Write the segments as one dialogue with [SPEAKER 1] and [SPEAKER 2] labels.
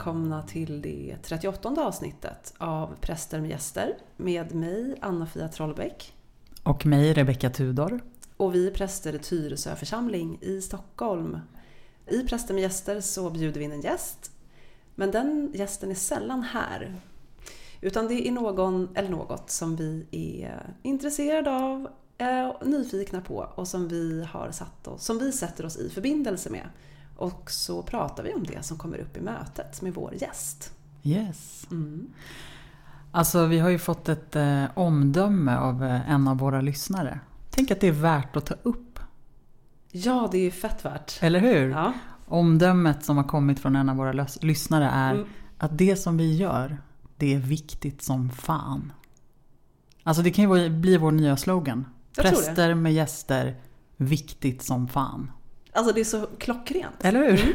[SPEAKER 1] Välkomna till det 38 avsnittet av Präster med gäster med mig Anna-Fia Trollbäck.
[SPEAKER 2] Och mig Rebecka Tudor.
[SPEAKER 1] Och vi är präster i Tyresö församling i Stockholm. I Präster med gäster så bjuder vi in en gäst. Men den gästen är sällan här. Utan det är någon eller något som vi är intresserade av, och nyfikna på och som vi, har satt oss, som vi sätter oss i förbindelse med. Och så pratar vi om det som kommer upp i mötet med vår gäst.
[SPEAKER 2] Yes. Mm. Alltså vi har ju fått ett eh, omdöme av eh, en av våra lyssnare. Tänk att det är värt att ta upp.
[SPEAKER 1] Ja, det är fett värt.
[SPEAKER 2] Eller hur?
[SPEAKER 1] Ja.
[SPEAKER 2] Omdömet som har kommit från en av våra lyssnare är mm. att det som vi gör, det är viktigt som fan. Alltså det kan ju bli vår nya slogan. Präster med gäster, viktigt som fan.
[SPEAKER 1] Alltså det är så klockrent.
[SPEAKER 2] Eller hur? Mm.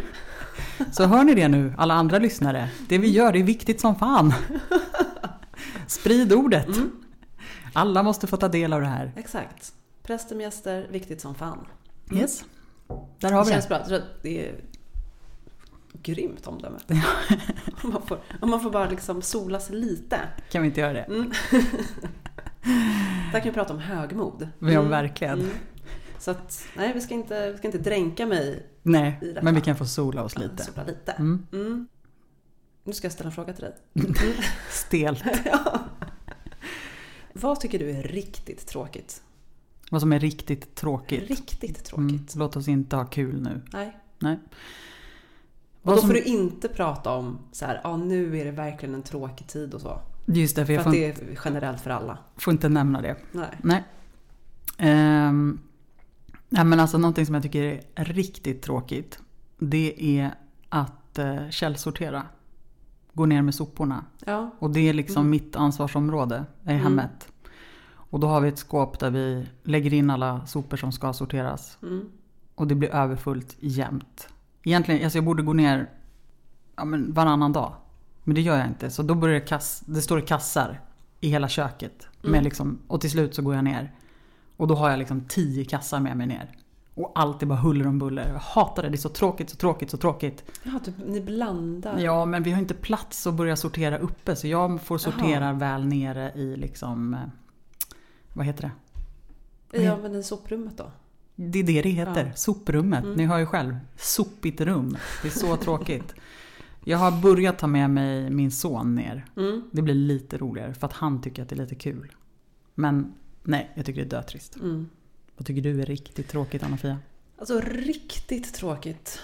[SPEAKER 2] Så hör ni det nu, alla andra lyssnare. Det vi gör, det är viktigt som fan. Sprid ordet. Mm. Alla måste få ta del av det här.
[SPEAKER 1] Exakt. Präster med gäster, viktigt som fan.
[SPEAKER 2] Mm. Yes. Där har vi
[SPEAKER 1] det. Känns bra. Det är grymt omdöme. om, man får, om man får bara liksom sola sig lite.
[SPEAKER 2] Kan vi inte göra det? Mm.
[SPEAKER 1] Där kan vi prata om högmod.
[SPEAKER 2] Ja, mm. verkligen.
[SPEAKER 1] Så att, nej, vi ska inte, vi ska inte dränka mig
[SPEAKER 2] Nej, i detta. men vi kan få sola oss lite.
[SPEAKER 1] sola lite. Mm. Mm. Nu ska jag ställa en fråga till dig.
[SPEAKER 2] Stelt.
[SPEAKER 1] ja. Vad tycker du är riktigt tråkigt?
[SPEAKER 2] Vad som är riktigt tråkigt?
[SPEAKER 1] Riktigt tråkigt. Mm.
[SPEAKER 2] Låt oss inte ha kul nu.
[SPEAKER 1] Nej.
[SPEAKER 2] Nej.
[SPEAKER 1] Och då får du inte prata om så här, ja nu är det verkligen en tråkig tid och så.
[SPEAKER 2] Just det,
[SPEAKER 1] för, för att det är generellt för alla.
[SPEAKER 2] Får inte nämna det.
[SPEAKER 1] Nej.
[SPEAKER 2] Nej. Um, Ja, men alltså någonting som jag tycker är riktigt tråkigt. Det är att eh, källsortera. Gå ner med soporna.
[SPEAKER 1] Ja.
[SPEAKER 2] Och det är liksom mm. mitt ansvarsområde i mm. hemmet. Och då har vi ett skåp där vi lägger in alla sopor som ska sorteras.
[SPEAKER 1] Mm.
[SPEAKER 2] Och det blir överfullt jämt. Egentligen, alltså jag borde gå ner ja, men varannan dag. Men det gör jag inte. Så då börjar det, kass, det står kassar i hela köket. Med mm. liksom, och till slut så går jag ner. Och då har jag liksom tio kassar med mig ner. Och allt är bara huller om buller. Jag hatar det. Det är så tråkigt, så tråkigt, så tråkigt.
[SPEAKER 1] Ja, du, ni blandar.
[SPEAKER 2] Ja, men vi har inte plats att börja sortera uppe. Så jag får sortera Jaha. väl nere i liksom... Eh, vad heter
[SPEAKER 1] det? Ja, men i soprummet då?
[SPEAKER 2] Det är det det heter. Ja. Soprummet. Mm. Ni hör ju själv. Sopigt rum. Det är så tråkigt. Jag har börjat ta med mig min son ner.
[SPEAKER 1] Mm.
[SPEAKER 2] Det blir lite roligare för att han tycker att det är lite kul. Men Nej, jag tycker det är dötrist.
[SPEAKER 1] Mm.
[SPEAKER 2] Vad tycker du är riktigt tråkigt Anna-Fia?
[SPEAKER 1] Alltså riktigt tråkigt.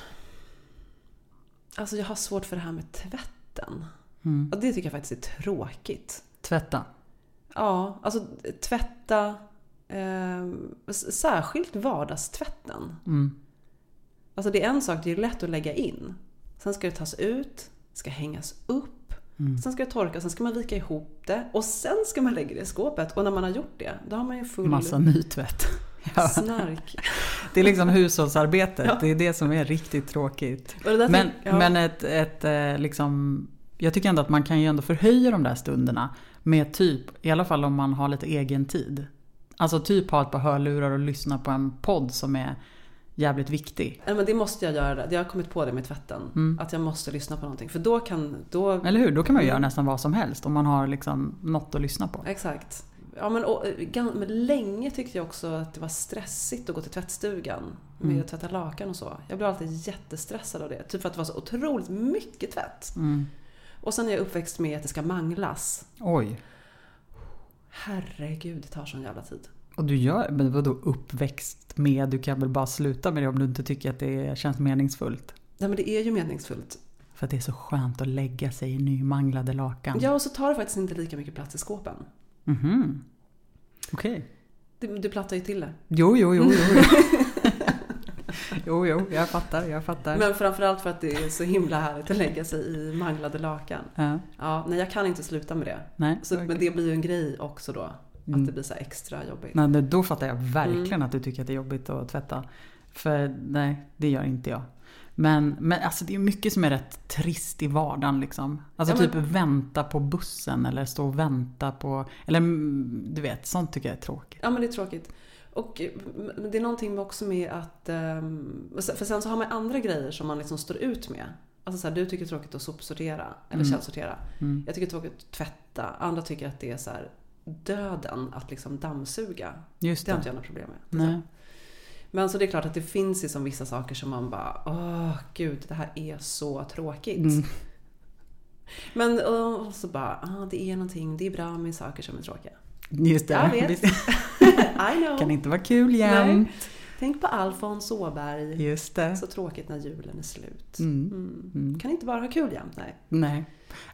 [SPEAKER 1] Alltså jag har svårt för det här med tvätten.
[SPEAKER 2] Mm.
[SPEAKER 1] Och det tycker jag faktiskt är tråkigt.
[SPEAKER 2] Tvätta?
[SPEAKER 1] Ja, alltså tvätta. Eh, särskilt vardagstvätten.
[SPEAKER 2] Mm.
[SPEAKER 1] Alltså det är en sak, det är lätt att lägga in. Sen ska det tas ut, ska hängas upp Mm. Sen ska det torka, sen ska man vika ihop det och sen ska man lägga det i skåpet. Och när man har gjort det, då har man ju full...
[SPEAKER 2] Massa nytvätt.
[SPEAKER 1] Ja. Snark.
[SPEAKER 2] Det är liksom hushållsarbetet. Ja. Det är det som är riktigt tråkigt. Men, ja. men ett, ett eh, liksom... Jag tycker ändå att man kan ju ändå förhöja de där stunderna med typ, i alla fall om man har lite egen tid. Alltså typ ha ett par hörlurar och lyssna på en podd som är jävligt viktig.
[SPEAKER 1] Nej, men det måste jag göra. Jag har kommit på det med tvätten.
[SPEAKER 2] Mm.
[SPEAKER 1] Att jag måste lyssna på någonting. För då kan... Då...
[SPEAKER 2] Eller hur? Då kan man ju göra nästan vad som helst om man har liksom något att lyssna på.
[SPEAKER 1] Exakt. Ja, men, och, men länge tyckte jag också att det var stressigt att gå till tvättstugan med mm. att tvätta lakan och så. Jag blev alltid jättestressad av det. Typ för att det var så otroligt mycket tvätt.
[SPEAKER 2] Mm.
[SPEAKER 1] Och sen är jag uppväxt med att det ska manglas.
[SPEAKER 2] Oj.
[SPEAKER 1] Herregud, det tar sån jävla tid.
[SPEAKER 2] Och du gör, men vadå uppväxt med? Du kan väl bara sluta med det om du inte tycker att det känns meningsfullt?
[SPEAKER 1] Nej men det är ju meningsfullt.
[SPEAKER 2] För att det är så skönt att lägga sig i nymanglade lakan.
[SPEAKER 1] Ja, och så tar det faktiskt inte lika mycket plats i skåpen.
[SPEAKER 2] Mhm. Okej. Okay.
[SPEAKER 1] Du, du plattar ju till det.
[SPEAKER 2] Jo, jo, jo. jo. jo, jo, jag fattar, jag fattar.
[SPEAKER 1] Men framförallt för att det är så himla härligt att lägga sig i manglade lakan.
[SPEAKER 2] Ja.
[SPEAKER 1] ja nej, jag kan inte sluta med det.
[SPEAKER 2] Nej,
[SPEAKER 1] så, okay. Men det blir ju en grej också då. Mm. Att det blir så extra jobbigt.
[SPEAKER 2] Nej, då fattar jag verkligen mm. att du tycker att det är jobbigt att tvätta. För nej, det gör inte jag. Men, men alltså det är mycket som är rätt trist i vardagen. Liksom. Alltså ja, typ men... vänta på bussen eller stå och vänta på... Eller mm, du vet, sånt tycker jag är tråkigt.
[SPEAKER 1] Ja men det är tråkigt. Och det är någonting också med att... Ehm, för sen så har man andra grejer som man liksom står ut med. Alltså så här, du tycker det är tråkigt att sopsortera eller
[SPEAKER 2] Mm.
[SPEAKER 1] källsortera.
[SPEAKER 2] Mm.
[SPEAKER 1] Jag tycker det är tråkigt att tvätta. Andra tycker att det är så här, döden att liksom dammsuga.
[SPEAKER 2] Just
[SPEAKER 1] Det har inte jag några problem med.
[SPEAKER 2] Nej.
[SPEAKER 1] Men så det är klart att det finns ju som vissa saker som man bara, åh gud, det här är så tråkigt.
[SPEAKER 2] Mm.
[SPEAKER 1] Men och så bara, ah, det är någonting, det är bra med saker som är tråkiga.
[SPEAKER 2] Just det.
[SPEAKER 1] Jag vet. I know.
[SPEAKER 2] kan inte vara kul jämt.
[SPEAKER 1] Tänk på Alfons Åberg.
[SPEAKER 2] Just det.
[SPEAKER 1] Så tråkigt när julen är slut.
[SPEAKER 2] Mm.
[SPEAKER 1] Mm.
[SPEAKER 2] Mm.
[SPEAKER 1] Kan inte bara ha kul jämt, nej.
[SPEAKER 2] Nej.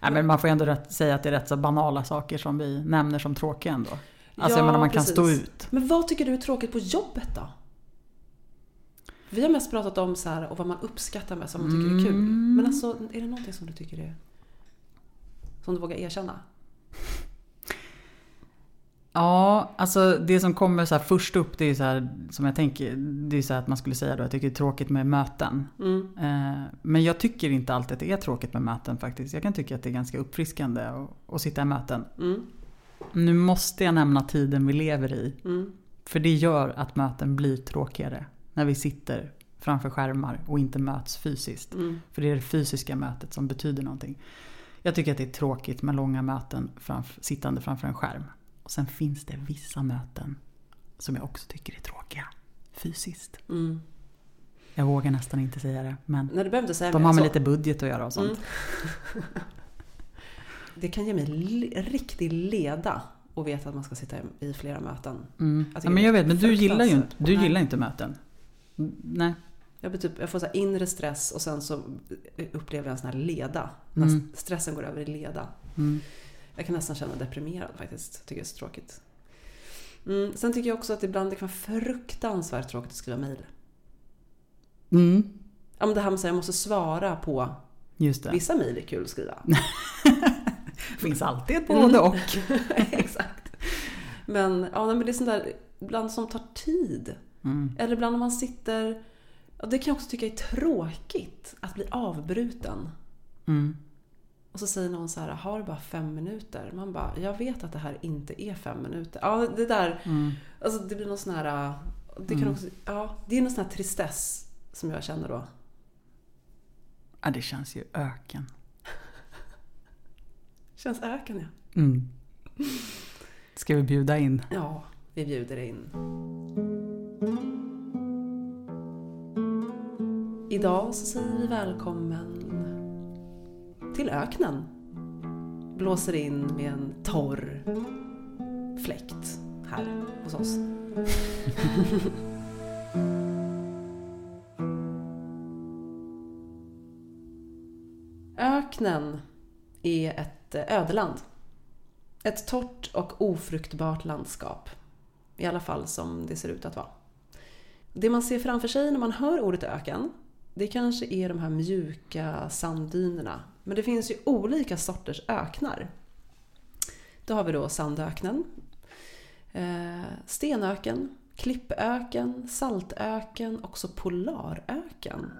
[SPEAKER 2] Nej, men man får ändå rätt, säga att det är rätt så banala saker som vi nämner som tråkiga ändå. Alltså jag menar man kan
[SPEAKER 1] precis.
[SPEAKER 2] stå ut.
[SPEAKER 1] Men vad tycker du är tråkigt på jobbet då? Vi har mest pratat om så här, och vad man uppskattar mest, vad man tycker är kul.
[SPEAKER 2] Mm.
[SPEAKER 1] Men alltså, är det någonting som du tycker är... Som du vågar erkänna?
[SPEAKER 2] Ja, alltså det som kommer så först upp det är så här som jag tänker. Det är så här att man skulle säga då jag tycker det är tråkigt med möten.
[SPEAKER 1] Mm.
[SPEAKER 2] Eh, Men jag tycker inte alltid att det är tråkigt med möten faktiskt. Jag kan tycka att det är ganska uppfriskande att, att sitta i möten.
[SPEAKER 1] Mm.
[SPEAKER 2] Nu måste jag nämna tiden vi lever i.
[SPEAKER 1] Mm.
[SPEAKER 2] För det gör att möten blir tråkigare. När vi sitter framför skärmar och inte möts fysiskt.
[SPEAKER 1] Mm.
[SPEAKER 2] För det är det fysiska mötet som betyder någonting. Jag tycker att det är tråkigt med långa möten framf- sittande framför en skärm. Och sen finns det vissa möten som jag också tycker är tråkiga. Fysiskt.
[SPEAKER 1] Mm.
[SPEAKER 2] Jag vågar nästan inte säga det. Men
[SPEAKER 1] Nej, du behöver inte säga
[SPEAKER 2] de har med
[SPEAKER 1] så.
[SPEAKER 2] lite budget att göra och sånt.
[SPEAKER 1] Mm. Det kan ge mig le- riktig leda och veta att man ska sitta i flera möten.
[SPEAKER 2] Mm.
[SPEAKER 1] Jag
[SPEAKER 2] Ja, men jag
[SPEAKER 1] det
[SPEAKER 2] vet, men du gillar ju inte, du gillar inte möten. Mm, Nej.
[SPEAKER 1] Jag, typ, jag får så inre stress och sen så upplever jag en sån här leda. När
[SPEAKER 2] Mm.
[SPEAKER 1] stressen går över i leda.
[SPEAKER 2] Mm.
[SPEAKER 1] Jag kan nästan känna mig deprimerad faktiskt. Tycker det är så tråkigt. Mm. Sen tycker jag också att ibland det kan vara fruktansvärt tråkigt att skriva mejl.
[SPEAKER 2] Mm.
[SPEAKER 1] Ja, men det här med att jag måste svara på
[SPEAKER 2] Just det.
[SPEAKER 1] vissa mejl är kul att skriva.
[SPEAKER 2] finns alltid ett både och.
[SPEAKER 1] Exakt. Men, ja, men det är sånt där ibland som tar tid.
[SPEAKER 2] Mm.
[SPEAKER 1] Eller ibland när man sitter... Det kan jag också tycka är tråkigt att bli avbruten.
[SPEAKER 2] Mm.
[SPEAKER 1] Och så säger någon så här, har du bara fem minuter? Man bara, jag vet att det här inte är fem minuter. Ja, det där,
[SPEAKER 2] Mm.
[SPEAKER 1] alltså det blir någon sån här... Det, kan
[SPEAKER 2] Mm.
[SPEAKER 1] också, ja, det är någon sån här tristess som jag känner då.
[SPEAKER 2] Ja, det känns ju öken.
[SPEAKER 1] Känns öken ja.
[SPEAKER 2] Mm. Ska vi bjuda in?
[SPEAKER 1] Ja, vi bjuder in. Idag så säger vi välkommen till öknen. Blåser in med en torr fläkt här hos oss. Öknen är ett ödeland. Ett torrt och ofruktbart landskap. I alla fall som det ser ut att vara. Det man ser framför sig när man hör ordet öken, det kanske är de här mjuka sanddynerna. Men det finns ju olika sorters öknar. Då har vi då sandöknen, eh, stenöken, klippöken, saltöken, också polaröken.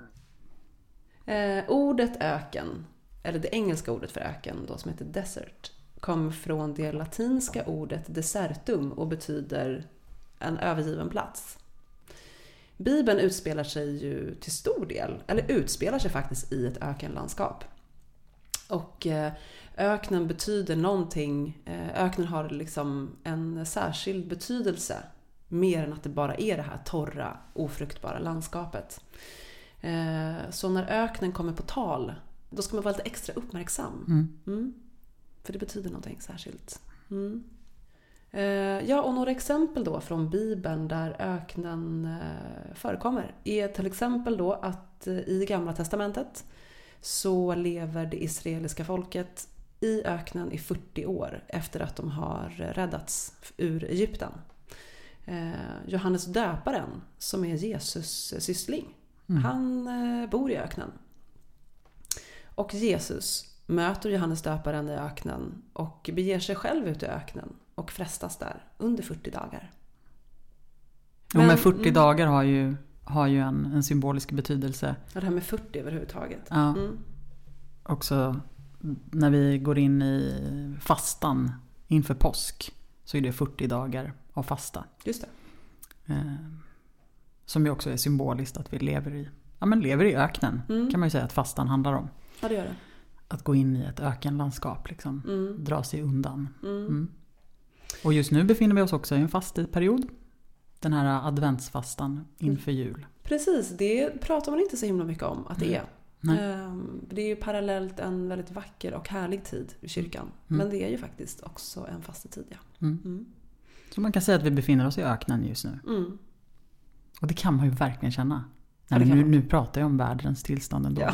[SPEAKER 1] Eh, ordet öken, eller det engelska ordet för öken då som heter desert, kommer från det latinska ordet desertum och betyder en övergiven plats. Bibeln utspelar sig ju till stor del, eller utspelar sig faktiskt i ett ökenlandskap. Och eh, öknen betyder någonting, eh, öknen har liksom en särskild betydelse. Mer än att det bara är det här torra, ofruktbara landskapet. Eh, Så när öknen kommer på tal, då ska man vara lite extra uppmärksam.
[SPEAKER 2] Mm.
[SPEAKER 1] Mm. För det betyder någonting särskilt. Mm. Ja, och några exempel då från Bibeln där öknen förekommer är till exempel då att i Gamla Testamentet så lever det israeliska folket i öknen i 40 år efter att de har räddats ur Egypten. Eh, Johannes döparen, som är Jesus syssling,
[SPEAKER 2] Mm.
[SPEAKER 1] han eh, bor i öknen. Och Jesus möter Johannes döparen i öknen och beger sig själv ut i öknen och frestas där under 40 dagar.
[SPEAKER 2] Jo, men
[SPEAKER 1] Men-
[SPEAKER 2] 40
[SPEAKER 1] mm.
[SPEAKER 2] dagar har ju, har ju en, en symbolisk betydelse.
[SPEAKER 1] Och det här med 40 överhuvudtaget.
[SPEAKER 2] Ja,
[SPEAKER 1] Mm.
[SPEAKER 2] Också när vi går in i fastan inför påsk så är det 40 dagar av fasta.
[SPEAKER 1] Just det.
[SPEAKER 2] Eh, som ju också är symboliskt att vi lever i, ja, men lever i öknen.
[SPEAKER 1] Mm.
[SPEAKER 2] Kan man ju säga att fastan handlar om.
[SPEAKER 1] Ja, det gör det.
[SPEAKER 2] Att gå in i ett ökenlandskap. Liksom.
[SPEAKER 1] Mm.
[SPEAKER 2] Dra sig undan.
[SPEAKER 1] Mm.
[SPEAKER 2] Mm. Och just nu befinner vi oss också i en fasteperiod. Den här adventsfastan inför jul.
[SPEAKER 1] Precis, det pratar man inte så himla mycket om att det är. Ehm, Det är ju parallellt en väldigt vacker och härlig tid i kyrkan.
[SPEAKER 2] Mm.
[SPEAKER 1] Men det är ju faktiskt också en fastetid. Ja.
[SPEAKER 2] Mm.
[SPEAKER 1] Mm.
[SPEAKER 2] Så man kan säga att vi befinner oss i öknen just nu.
[SPEAKER 1] Mm.
[SPEAKER 2] Och det kan man ju verkligen känna.
[SPEAKER 1] Ja,
[SPEAKER 2] Nej, nu, nu pratar jag om världens tillstånd ändå.
[SPEAKER 1] Ja.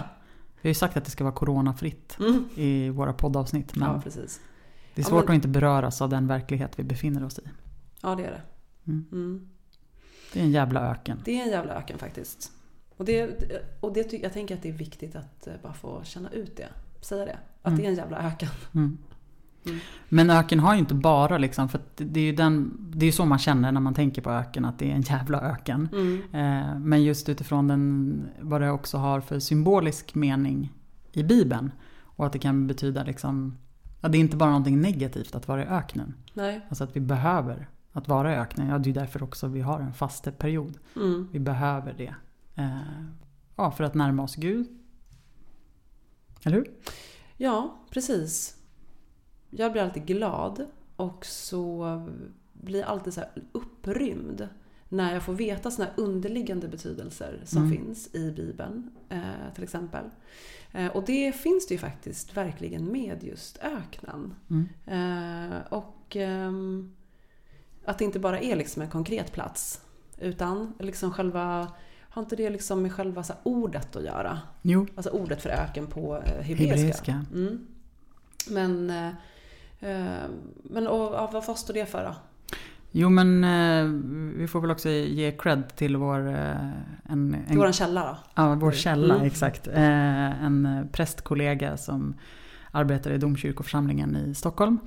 [SPEAKER 2] Vi har ju sagt att det ska vara coronafritt
[SPEAKER 1] Mm.
[SPEAKER 2] i våra poddavsnitt. Men
[SPEAKER 1] ja, precis.
[SPEAKER 2] det är
[SPEAKER 1] Ja,
[SPEAKER 2] svårt
[SPEAKER 1] men-
[SPEAKER 2] att inte beröras av den verklighet vi befinner oss i.
[SPEAKER 1] Ja, det är det.
[SPEAKER 2] Mm. Det är en jävla öken.
[SPEAKER 1] Det är en jävla öken faktiskt. Och, det, och det, jag tänker att det är viktigt att eh, bara få känna ut det. Säga det. Att
[SPEAKER 2] Mm.
[SPEAKER 1] det är en jävla öken.
[SPEAKER 2] Mm.
[SPEAKER 1] Mm.
[SPEAKER 2] Men öken har ju inte bara liksom, för att det är ju den, det är så man känner när man tänker på öken, att det är en jävla öken.
[SPEAKER 1] Mm.
[SPEAKER 2] Eh, Men just utifrån den, vad det också har för symbolisk mening i Bibeln. Och att det kan betyda liksom, ja, det är inte bara någonting negativt att vara i öknen.
[SPEAKER 1] Nej.
[SPEAKER 2] Alltså att vi behöver att vara i öknen. Ja, det är därför också vi har en fasteperiod.
[SPEAKER 1] Mm.
[SPEAKER 2] Vi behöver det. Eh, Ja, för att närma oss Gud. Eller hur?
[SPEAKER 1] Ja, precis. Jag blir alltid glad och så blir jag alltid så upprymd när jag får veta här underliggande betydelser som
[SPEAKER 2] Mm.
[SPEAKER 1] finns i Bibeln eh, till exempel. Eh, och det finns det ju faktiskt verkligen med just öknen.
[SPEAKER 2] Mm.
[SPEAKER 1] Eh, och ehm, att det inte bara är liksom en konkret plats utan liksom själva har inte det liksom med själva ordet att göra?
[SPEAKER 2] Jo,
[SPEAKER 1] Alltså ordet för öken på eh, hebreiska. Mm. Men, eh, eh, men och, vad vad står det för då?
[SPEAKER 2] Jo men eh, vi får väl också ge cred till vår, eh, en, en,
[SPEAKER 1] en källa då?
[SPEAKER 2] ja, vår källa,
[SPEAKER 1] Mm.
[SPEAKER 2] exakt. Eh, en prästkollega som arbetar i domkyrkoförsamlingen i Stockholm.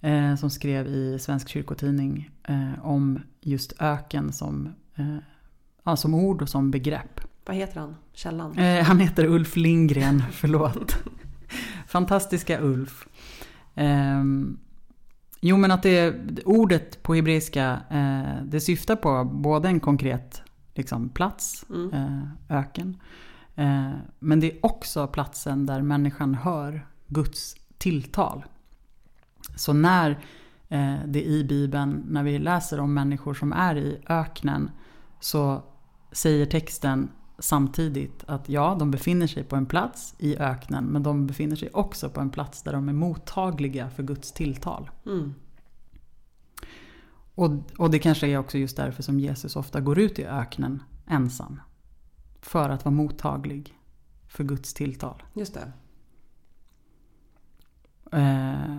[SPEAKER 2] Eh, som skrev i Svensk kyrkotidning eh, om just öken som, eh, ja, som ord och som begrepp.
[SPEAKER 1] Vad heter han? Källan?
[SPEAKER 2] Eh, han heter Ulf Lindgren, förlåt. Fantastiska Ulf. Ehm, jo men att det, ordet på hebreiska, eh, det syftar på både en konkret liksom, plats,
[SPEAKER 1] Mm.
[SPEAKER 2] eh, öken. Eh, men det är också platsen där människan hör Guds tilltal. Så när eh, det i Bibeln, när vi läser om människor som är i öknen, så säger texten samtidigt att ja, de befinner sig på en plats i öknen, men de befinner sig också på en plats där de är mottagliga för Guds tilltal.
[SPEAKER 1] Mm.
[SPEAKER 2] Och, och det kanske är också just därför som Jesus ofta går ut i öknen ensam. För att vara mottaglig för Guds tilltal.
[SPEAKER 1] Just det.
[SPEAKER 2] Eh,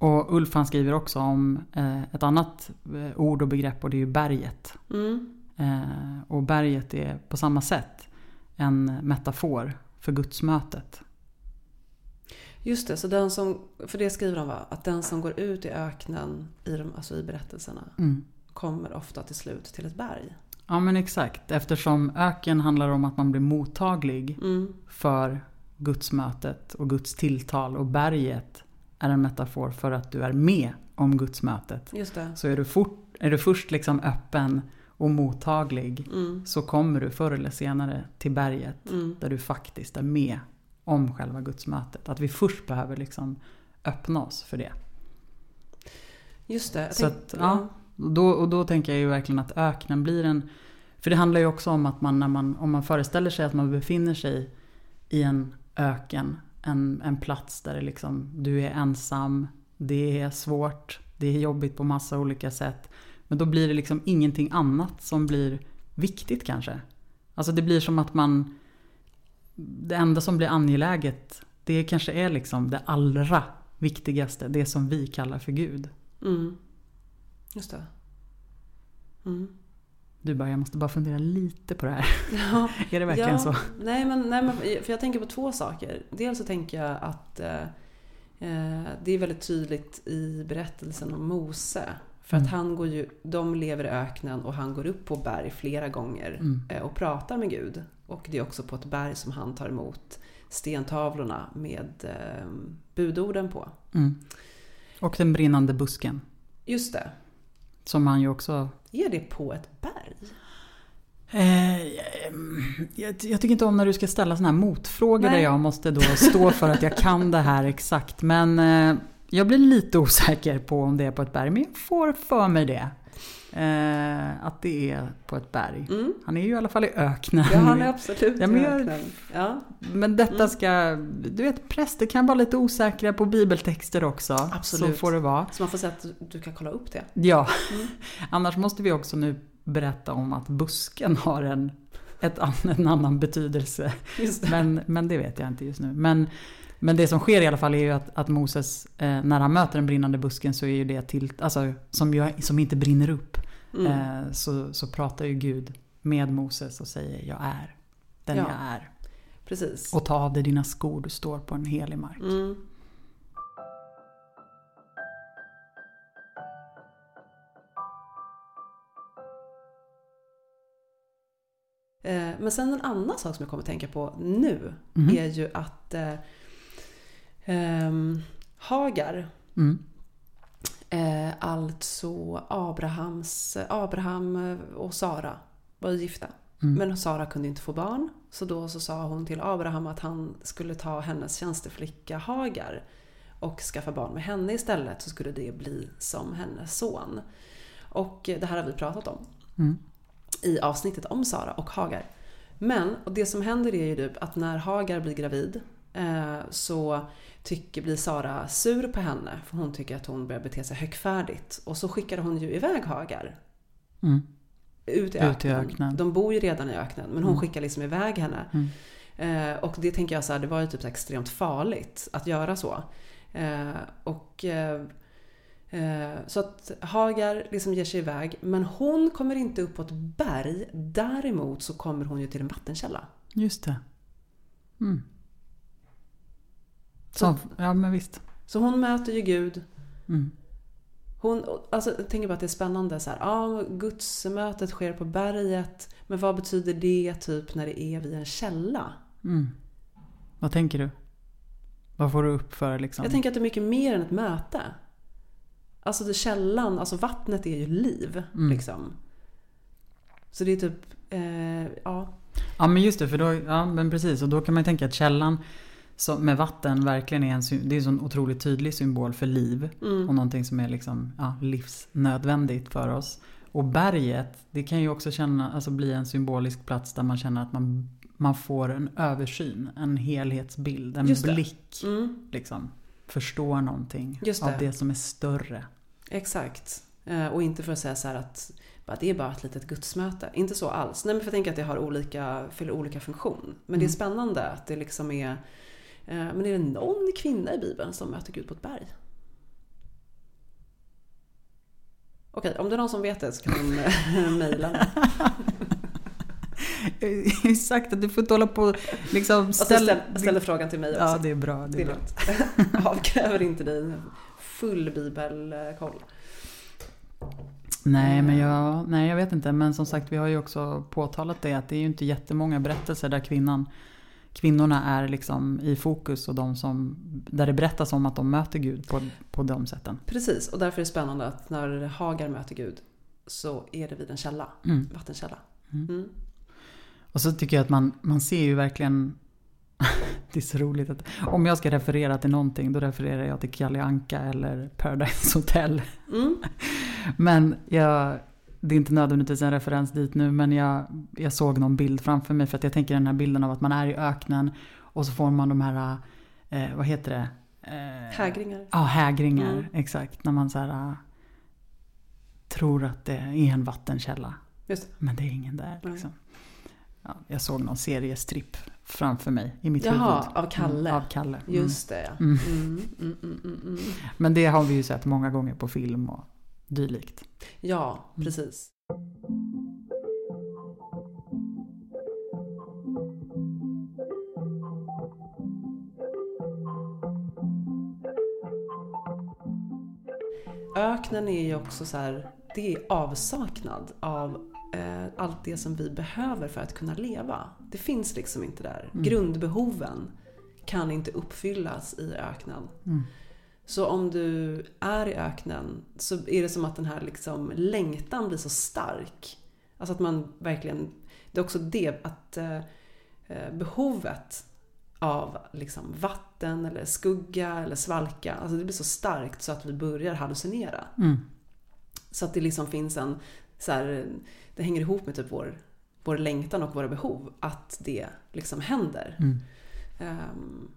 [SPEAKER 2] och Ulf han skriver också om eh, ett annat eh, ord och begrepp och det är ju berget.
[SPEAKER 1] Mm.
[SPEAKER 2] Eh, och berget är på samma sätt en metafor för gudsmötet.
[SPEAKER 1] Just det, så den som, för det skriver han va? Att den som går ut i öknen i, de, alltså i berättelserna
[SPEAKER 2] Mm.
[SPEAKER 1] kommer ofta till slut till ett berg.
[SPEAKER 2] Ja men exakt, eftersom öken handlar om att man blir mottaglig
[SPEAKER 1] Mm.
[SPEAKER 2] för gudsmötet och Guds tilltal och berget är en metafor för att du är med om gudsmötet.
[SPEAKER 1] Just det.
[SPEAKER 2] Så är du, fort, är du först liksom öppen och mottaglig
[SPEAKER 1] Mm.
[SPEAKER 2] så kommer du förr eller senare till berget
[SPEAKER 1] Mm.
[SPEAKER 2] där du faktiskt är med om själva gudsmötet. Att vi först behöver liksom öppna oss för det.
[SPEAKER 1] Just det.
[SPEAKER 2] Så att, ja. Och då, och då tänker jag ju verkligen att öknen blir en... För det handlar ju också om att man, när man, om man föreställer sig att man befinner sig i en öken, en, en plats där det liksom, du är ensam, det är svårt, det är jobbigt på massa olika sätt. Men då blir det liksom ingenting annat som blir viktigt kanske. Alltså det blir som att man... Det enda som blir angeläget, det kanske är liksom det allra viktigaste, det som vi kallar för Gud.
[SPEAKER 1] Mm. Just det. Mm.
[SPEAKER 2] Du bara, jag måste bara fundera lite på det här.
[SPEAKER 1] Ja,
[SPEAKER 2] är det verkligen
[SPEAKER 1] ja,
[SPEAKER 2] så?
[SPEAKER 1] Nej men, nej men för jag tänker på två saker. Dels så tänker jag att eh, eh, det är väldigt tydligt i berättelsen om Mose. För att
[SPEAKER 2] Mm.
[SPEAKER 1] han går ju, de lever i öknen och han går upp på berg flera gånger
[SPEAKER 2] Mm.
[SPEAKER 1] eh, och pratar med Gud. Och det är också på ett berg som han tar emot stentavlorna med eh, budorden på.
[SPEAKER 2] Mm. Och den brinnande busken.
[SPEAKER 1] Just det.
[SPEAKER 2] Som han ju också...
[SPEAKER 1] Är det på ett berg?
[SPEAKER 2] Eh, jag, jag tycker inte om när du ska ställa såna här motfrågor
[SPEAKER 1] Nej.
[SPEAKER 2] där jag måste då stå för att jag kan det här exakt. Men eh, jag blir lite osäker på om det är på ett berg. Men jag får för mig det. Eh, att det är på ett berg.
[SPEAKER 1] Mm.
[SPEAKER 2] Han är ju i alla fall i öknen.
[SPEAKER 1] Ja, han är absolut
[SPEAKER 2] Ja, men
[SPEAKER 1] i öknen. Ja,
[SPEAKER 2] Men detta ska... Du vet, präster kan vara lite osäkra på bibeltexter också.
[SPEAKER 1] Absolut.
[SPEAKER 2] Så får det vara.
[SPEAKER 1] så man får säga att du, kan kolla upp det.
[SPEAKER 2] Ja.
[SPEAKER 1] Mm.
[SPEAKER 2] Annars måste vi också nu berätta om att busken har en, ett, en annan betydelse. Men, men det vet jag inte just nu. Men, men det som sker i alla fall är ju att, att Moses, eh, när han möter den brinnande busken så är ju det till, alltså, som, ju, som inte brinner upp.
[SPEAKER 1] Mm.
[SPEAKER 2] Eh, så, så pratar ju Gud med Moses och säger jag är den
[SPEAKER 1] Ja.
[SPEAKER 2] jag är.
[SPEAKER 1] Precis.
[SPEAKER 2] Och ta av dig dina skor, du står på en helig mark.
[SPEAKER 1] Mm. Eh, Men sen en annan sak som jag kommer att tänka på nu
[SPEAKER 2] Mhm.
[SPEAKER 1] är ju att ehm, Hagar,
[SPEAKER 2] Mm.
[SPEAKER 1] eh, alltså Abrahams, Abraham och Sara var gifta.
[SPEAKER 2] Mm.
[SPEAKER 1] Men Sara kunde inte få barn. Så då så sa hon till Abraham att han skulle ta hennes tjänsteflicka Hagar och skaffa barn med henne istället så skulle det bli som hennes son. Och det här har vi pratat om
[SPEAKER 2] Mm.
[SPEAKER 1] i avsnittet om Sara och Hagar. Men och det som händer är ju typ att när Hagar blir gravid så tycker, blir Sara sur på henne för hon tycker att hon börjar bete sig högfärdigt. Och så skickar hon ju iväg Hagar
[SPEAKER 2] Mm.
[SPEAKER 1] ut i
[SPEAKER 2] Ut i
[SPEAKER 1] öknen. De bor ju redan i öknen men hon
[SPEAKER 2] Mm.
[SPEAKER 1] skickar liksom iväg henne.
[SPEAKER 2] Mm.
[SPEAKER 1] Eh, och det tänker jag så här, det var ju typ extremt farligt att göra så. Eh, och eh, eh, så att Hagar liksom ger sig iväg men hon kommer inte upp på ett berg. Däremot så kommer hon ju till en vattenkälla.
[SPEAKER 2] Just det. Mm. Så, ja men visst.
[SPEAKER 1] Så hon möter ju Gud.
[SPEAKER 2] Mm.
[SPEAKER 1] Hon, alltså, jag tänker bara att det är spännande så här, ja, gudsmötet sker på berget. Men vad betyder det typ när det är vid en källa?
[SPEAKER 2] Mm. Vad tänker du? Vad får du upp för liksom?
[SPEAKER 1] Jag tänker att det är mycket mer än ett möte. Alltså det källan, alltså vattnet är ju liv.
[SPEAKER 2] Mm.
[SPEAKER 1] Liksom. Så det är typ, eh, ja.
[SPEAKER 2] Ja men just det, för då, ja men precis. Och då kan man ju tänka att källan så, med vatten verkligen är en, det är en sån otroligt tydlig symbol för liv.
[SPEAKER 1] Mm.
[SPEAKER 2] Och någonting som är liksom, ja, livsnödvändigt för oss. Och berget, det kan ju också känna, alltså bli en symbolisk plats där man känner att man, man får en översyn, en helhetsbild, en
[SPEAKER 1] det.
[SPEAKER 2] blick.
[SPEAKER 1] Mm,
[SPEAKER 2] Liksom, förstår någonting
[SPEAKER 1] Just
[SPEAKER 2] av
[SPEAKER 1] det.
[SPEAKER 2] det som är större.
[SPEAKER 1] exakt. Eh, och inte för att säga så här att det är bara ett litet gudsmöte. Inte så alls. Nej men för jag tänker att det har olika, fyller olika funktion. Men det är
[SPEAKER 2] Mm.
[SPEAKER 1] spännande att det liksom är, men är det någon kvinna i Bibeln som möter Gud på ett berg? Okej, om det är någon som vet det så kan de eh, mejla mig.
[SPEAKER 2] Exakt, att du får inte hålla på liksom
[SPEAKER 1] Och så ställ, ställer frågan till mig också.
[SPEAKER 2] Ja, det är bra. Det är bra.
[SPEAKER 1] Avkräver inte dig full bibelkoll.
[SPEAKER 2] Nej, men jag, nej, jag vet inte. Men som sagt, vi har ju också påtalat det att det är ju inte jättemånga berättelser där kvinnan, kvinnorna är liksom i fokus och de som, där det berättas om att de möter Gud på, på de sätten.
[SPEAKER 1] Precis, och därför är det spännande att när Hagar möter Gud så är det vid en källa,
[SPEAKER 2] Mm.
[SPEAKER 1] vattenkälla.
[SPEAKER 2] Mm.
[SPEAKER 1] Mm.
[SPEAKER 2] Och så tycker jag att man, man ser ju verkligen Det är så roligt att om jag ska referera till någonting då refererar jag till Kalle Anka eller Paradise Hotel.
[SPEAKER 1] Mm.
[SPEAKER 2] Men jag, det är inte nödvändigtvis en referens dit nu men jag, jag såg någon bild framför mig för att jag tänker den här bilden av att man är i öknen och så får man de här, eh, vad heter det? Eh,
[SPEAKER 1] Hägringar.
[SPEAKER 2] Ja, hägringar.
[SPEAKER 1] Mm.
[SPEAKER 2] Exakt. När man så här, eh, tror att det är en vattenkälla.
[SPEAKER 1] Det.
[SPEAKER 2] Men det är ingen där. Liksom. Ja, jag såg någon seriestripp framför mig i mitt
[SPEAKER 1] Jaha,
[SPEAKER 2] huvud.
[SPEAKER 1] av Kalle.
[SPEAKER 2] Mm, av Kalle. Mm.
[SPEAKER 1] Just det, ja.
[SPEAKER 2] Mm,
[SPEAKER 1] mm, mm, mm.
[SPEAKER 2] Men det har vi ju sett många gånger på film och dylikt.
[SPEAKER 1] Ja,
[SPEAKER 2] Mm.
[SPEAKER 1] precis. Öknen är ju också så här, det är avsaknad av eh, allt det som vi behöver för att kunna leva. Det finns liksom inte där.
[SPEAKER 2] Mm.
[SPEAKER 1] Grundbehoven kan inte uppfyllas i öknen.
[SPEAKER 2] Mm.
[SPEAKER 1] Så om du är i öknen så är det som att den här liksom längtan blir så stark. Alltså att man verkligen, det är också det att eh, behovet av liksom vatten eller skugga eller svalka, alltså det blir så starkt så att vi börjar hallucinera.
[SPEAKER 2] Mm.
[SPEAKER 1] Så att det liksom finns en, så här, det hänger ihop med typ vår, vår längtan och våra behov, att det liksom händer.
[SPEAKER 2] Mm.
[SPEAKER 1] Um,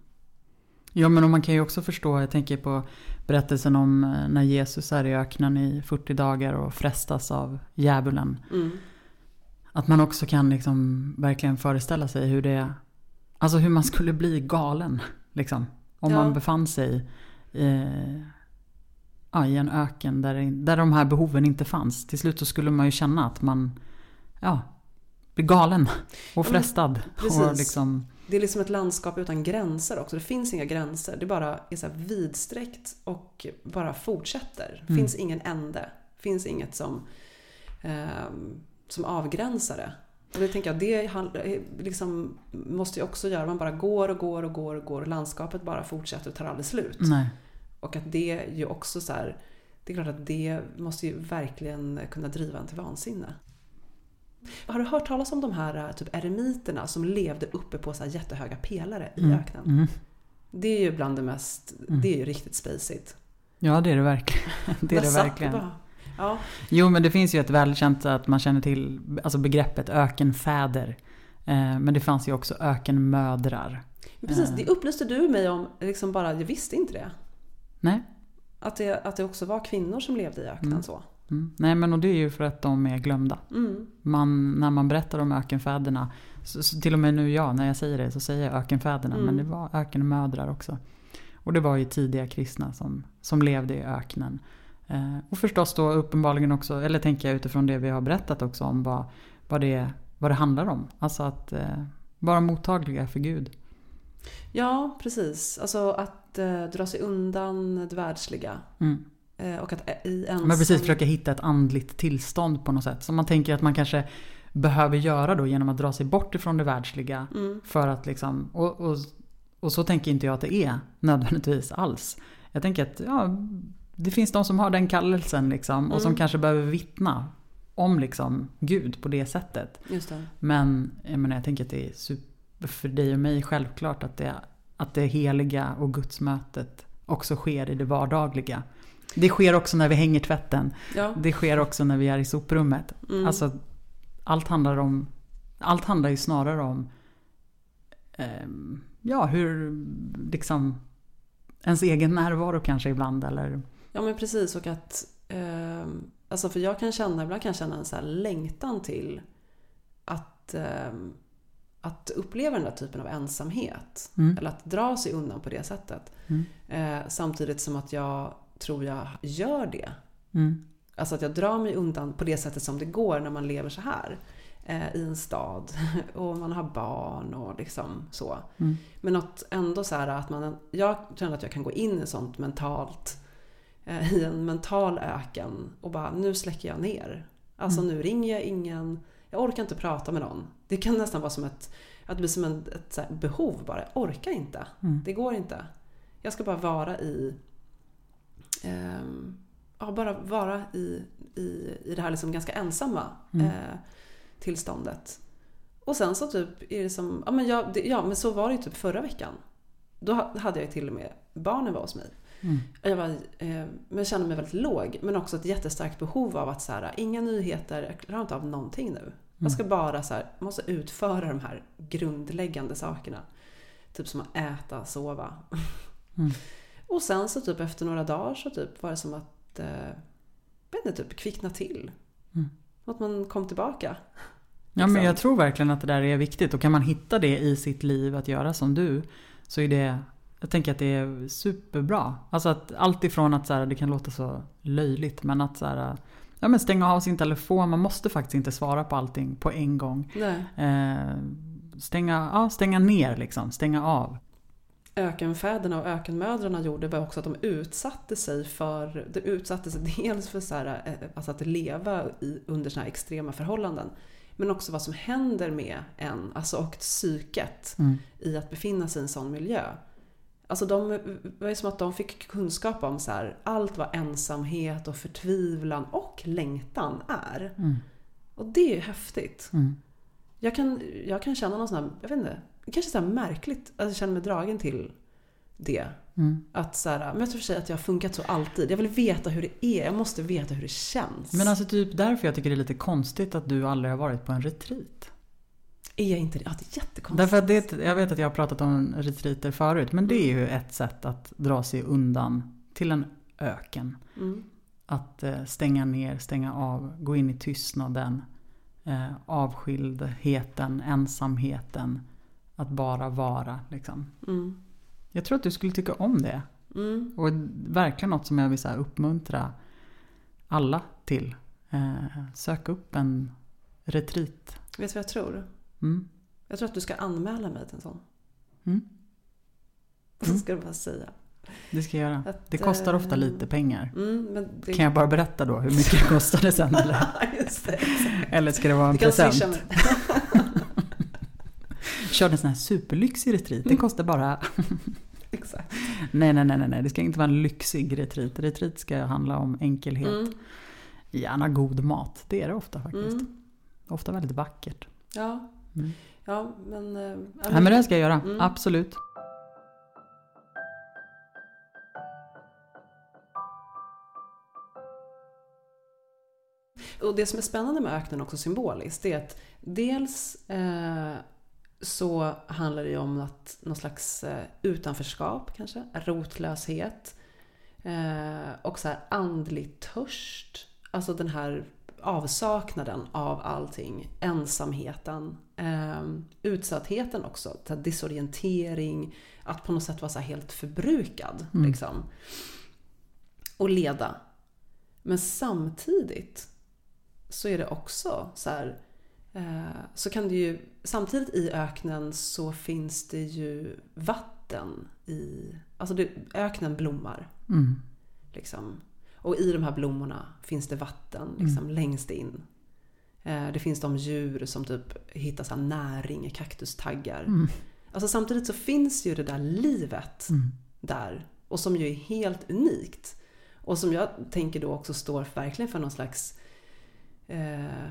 [SPEAKER 2] Ja men man kan ju också förstå, jag tänker på berättelsen om eh, när Jesus är i öknen i 40 dagar och frestas av djävulen.
[SPEAKER 1] mm,
[SPEAKER 2] Att man också kan liksom verkligen föreställa sig hur det Alltså hur man skulle bli galen. Liksom. Om
[SPEAKER 1] Ja.
[SPEAKER 2] man befann sig eh, ja, i en öken där, där de här behoven inte fanns. Till slut så skulle man ju känna att man ja, blir galen och frestad.
[SPEAKER 1] precis.
[SPEAKER 2] och liksom,
[SPEAKER 1] det är liksom ett landskap utan gränser också. Det finns inga gränser. Det bara är så vidsträckt och bara fortsätter. Det
[SPEAKER 2] Mm.
[SPEAKER 1] finns ingen ände. Det finns inget som, ehm, som avgränsar det. Och det tänker jag, det eh, liksom måste ju också göra. Man bara går och går och går och går och landskapet bara fortsätter och tar aldrig slut.
[SPEAKER 2] nej.
[SPEAKER 1] Och att det ju också så här, det är klart att det måste ju verkligen kunna driva en till vansinne. Har du hört talas om de här eh, typ eremiterna som levde uppe på så jättehöga pelare i
[SPEAKER 2] Mm,
[SPEAKER 1] öknen?
[SPEAKER 2] mm.
[SPEAKER 1] Det är ju bland det mest,
[SPEAKER 2] Mm.
[SPEAKER 1] det är ju riktigt spacigt.
[SPEAKER 2] Ja det är det verkligen. Det är det verkligen.
[SPEAKER 1] Ja,
[SPEAKER 2] Jo men det finns ju ett välkänt att man känner till alltså begreppet ökenfäder. Eh, men det fanns ju också ökenmödrar.
[SPEAKER 1] precis.
[SPEAKER 2] Eh.
[SPEAKER 1] Det upplyste du mig om, liksom bara, jag visste inte det.
[SPEAKER 2] Nej?
[SPEAKER 1] Att det, att det också var kvinnor som levde i öknen
[SPEAKER 2] Mm.
[SPEAKER 1] så.
[SPEAKER 2] Mm. Nej men och det är ju för att de är glömda.
[SPEAKER 1] Mm.
[SPEAKER 2] Man, när man berättar om ökenfäderna, så, så till och med nu jag när jag säger det så säger jag ökenfäderna.
[SPEAKER 1] Mm.
[SPEAKER 2] Men det var ökenmödrar också. Och det var ju tidiga kristna som, som levde i öknen. Eh, och förstås då uppenbarligen också, eller tänker jag utifrån det vi har berättat också om vad, vad, det, vad det handlar om. Alltså att eh, vara mottagliga för Gud.
[SPEAKER 1] Ja, precis. Alltså att eh, dra sig undan det världsliga.
[SPEAKER 2] Mm.
[SPEAKER 1] Eh, och att i ensam...
[SPEAKER 2] Men precis försöka hitta ett andligt tillstånd på något sätt. Som man tänker att man kanske behöver göra då genom att dra sig bort ifrån det världsliga.
[SPEAKER 1] Mm.
[SPEAKER 2] För att liksom, och, och, och så tänker inte jag att det är nödvändigtvis alls. Jag tänker att ja, det finns de som har den kallelsen liksom, och som
[SPEAKER 1] Mm.
[SPEAKER 2] kanske behöver vittna om liksom, Gud på det sättet.
[SPEAKER 1] Det.
[SPEAKER 2] Men jag, menar, jag tänker att det är super, för dig och mig självklart att det, att det heliga och gudsmötet också sker i det vardagliga. Det sker också när vi hänger tvätten.
[SPEAKER 1] Ja.
[SPEAKER 2] Det sker också när vi är i soprummet.
[SPEAKER 1] Mm.
[SPEAKER 2] Alltså, allt handlar om... Allt handlar ju snarare om... ehm, ja, hur liksom... Ens egen närvaro kanske ibland eller...
[SPEAKER 1] Ja men precis och att eh, Alltså för jag kan känna, ibland kan jag känna en så längtan till att, eh, att uppleva den där typen av ensamhet.
[SPEAKER 2] Mm.
[SPEAKER 1] Eller att dra sig undan på det sättet.
[SPEAKER 2] Mm.
[SPEAKER 1] Eh, samtidigt som att jag tror jag gör det.
[SPEAKER 2] Mm.
[SPEAKER 1] Alltså att jag drar mig undan på det sättet som det går när man lever så här. Eh, I en stad och man har barn och liksom så.
[SPEAKER 2] Mm.
[SPEAKER 1] Men att ändå så här att man, jag känner att jag kan gå in i sånt mentalt, eh, i en mental öken och bara nu släcker jag ner. Alltså
[SPEAKER 2] Mm.
[SPEAKER 1] nu ringer jag ingen, jag orkar inte prata med någon. Det kan nästan vara som ett, att det blir som ett så här behov bara, jag orkar inte.
[SPEAKER 2] Mm.
[SPEAKER 1] Det går inte. Jag ska bara vara i, ja bara vara i, i, i det här liksom ganska ensamma
[SPEAKER 2] Mm.
[SPEAKER 1] eh, tillståndet. Och sen så typ är det som, ja men, jag, det, ja men så var det ju typ förra veckan. Då ha- hade jag ju till och med, barnen var hos mig.
[SPEAKER 2] Mm.
[SPEAKER 1] Jag, var, eh, men kände mig väldigt låg, men också ett jättestarkt behov av att så här, inga nyheter, jag klarar inte av någonting nu. Jag ska bara så här, måste utföra de här grundläggande sakerna. Typ som att äta, sova.
[SPEAKER 2] Mm.
[SPEAKER 1] Och sen så typ efter några dagar så typ var det som att, eh, inte, typ kvickna till.
[SPEAKER 2] Mm.
[SPEAKER 1] Att man kom tillbaka.
[SPEAKER 2] Ja men
[SPEAKER 1] Liksom.
[SPEAKER 2] jag tror verkligen att det där är viktigt och kan man hitta det i sitt liv att göra som du så är det jag tänker att det är superbra. Alltså att allt ifrån att så här, det kan låta så löjligt men att så här, ja, men stänga av sin telefon. Man måste faktiskt inte svara på allting på en gång. Eh, stänga, ja, stänga ner liksom, stänga av.
[SPEAKER 1] ökenfäderna och ökenmödrarna gjorde var också att de utsatte sig för, de utsatte sig dels för så här, eh, alltså att leva i, under såna här extrema förhållanden. Men också vad som händer med en, alltså och psyket
[SPEAKER 2] Mm.
[SPEAKER 1] i att befinna sig i en sån miljö. Alltså de, det var som att de fick kunskap om så här, allt vad ensamhet och förtvivlan och längtan är.
[SPEAKER 2] Mm.
[SPEAKER 1] Och det är ju häftigt.
[SPEAKER 2] Mm.
[SPEAKER 1] Jag kan, jag kan känna någon sån här, jag vet inte, kanske så märkligt att jag känner mig dragen till det.
[SPEAKER 2] Mm.
[SPEAKER 1] Att så här, men jag tror för sig att jag har funkat så alltid. Jag vill veta hur det är. Jag måste veta hur det känns.
[SPEAKER 2] Men alltså typ därför jag tycker det är lite konstigt att du aldrig har varit på en retreat.
[SPEAKER 1] är jag inte det? Ja, det är jättekonstigt.
[SPEAKER 2] Därför att det, jag vet att jag har pratat om retreater förut, men det är ju ett sätt att dra sig undan till en öken.
[SPEAKER 1] Mm.
[SPEAKER 2] Att eh, stänga ner, stänga av, gå in i tystnaden, eh, avskildheten, ensamheten. Att bara vara liksom.
[SPEAKER 1] Mm.
[SPEAKER 2] Jag tror att du skulle tycka om det.
[SPEAKER 1] Mm.
[SPEAKER 2] Och verkligen något som jag vill så här, uppmuntra alla till. Eh, sök upp en retreat.
[SPEAKER 1] Vet du vad jag tror?
[SPEAKER 2] Mm.
[SPEAKER 1] Jag tror att du ska anmäla mig till en sån.
[SPEAKER 2] Mm.
[SPEAKER 1] Så
[SPEAKER 2] Mm.
[SPEAKER 1] ska du bara säga.
[SPEAKER 2] Det ska jag göra.
[SPEAKER 1] Att,
[SPEAKER 2] Det kostar ofta
[SPEAKER 1] eh,
[SPEAKER 2] lite pengar.
[SPEAKER 1] Mm, det...
[SPEAKER 2] Kan jag bara berätta då hur mycket det kostade sen? Eller, eller ska det vara en present? Körde en sån här superlyxig retreat. Det kostar bara...
[SPEAKER 1] Exakt.
[SPEAKER 2] Nej, nej, nej, nej. Det ska inte vara en lyxig retreat. Retreat ska handla om enkelhet.
[SPEAKER 1] Mm.
[SPEAKER 2] Gärna god mat. Det är det ofta faktiskt.
[SPEAKER 1] Mm.
[SPEAKER 2] Ofta väldigt vackert.
[SPEAKER 1] Ja.
[SPEAKER 2] Mm.
[SPEAKER 1] ja, men... ja,
[SPEAKER 2] Nej, men det ska jag göra.
[SPEAKER 1] Mm.
[SPEAKER 2] Absolut.
[SPEAKER 1] Och det som är spännande med öknen också symboliskt, det är att dels eh, så handlar det ju om att någon slags eh, utanförskap kanske, rotlöshet eh, och så här andlig törst. Alltså den här avsaknaden av allting, ensamheten, eh, utsattheten också, så disorientering, att på något sätt vara så helt förbrukad.
[SPEAKER 2] Mm.
[SPEAKER 1] Liksom. Och leda. Men samtidigt så är det också så här, så kan det ju, samtidigt i öknen så finns det ju vatten i, alltså det, öknen blommar.
[SPEAKER 2] Mm.
[SPEAKER 1] Liksom. Och i de här blommorna finns det vatten liksom, längst in. Eh, det finns de djur som typ hittar så här näring i kaktustaggar.
[SPEAKER 2] Mm.
[SPEAKER 1] Alltså samtidigt så finns ju det där livet
[SPEAKER 2] Mm.
[SPEAKER 1] där. Och som ju är helt unikt. Och som jag tänker då också står verkligen för någon slags eh,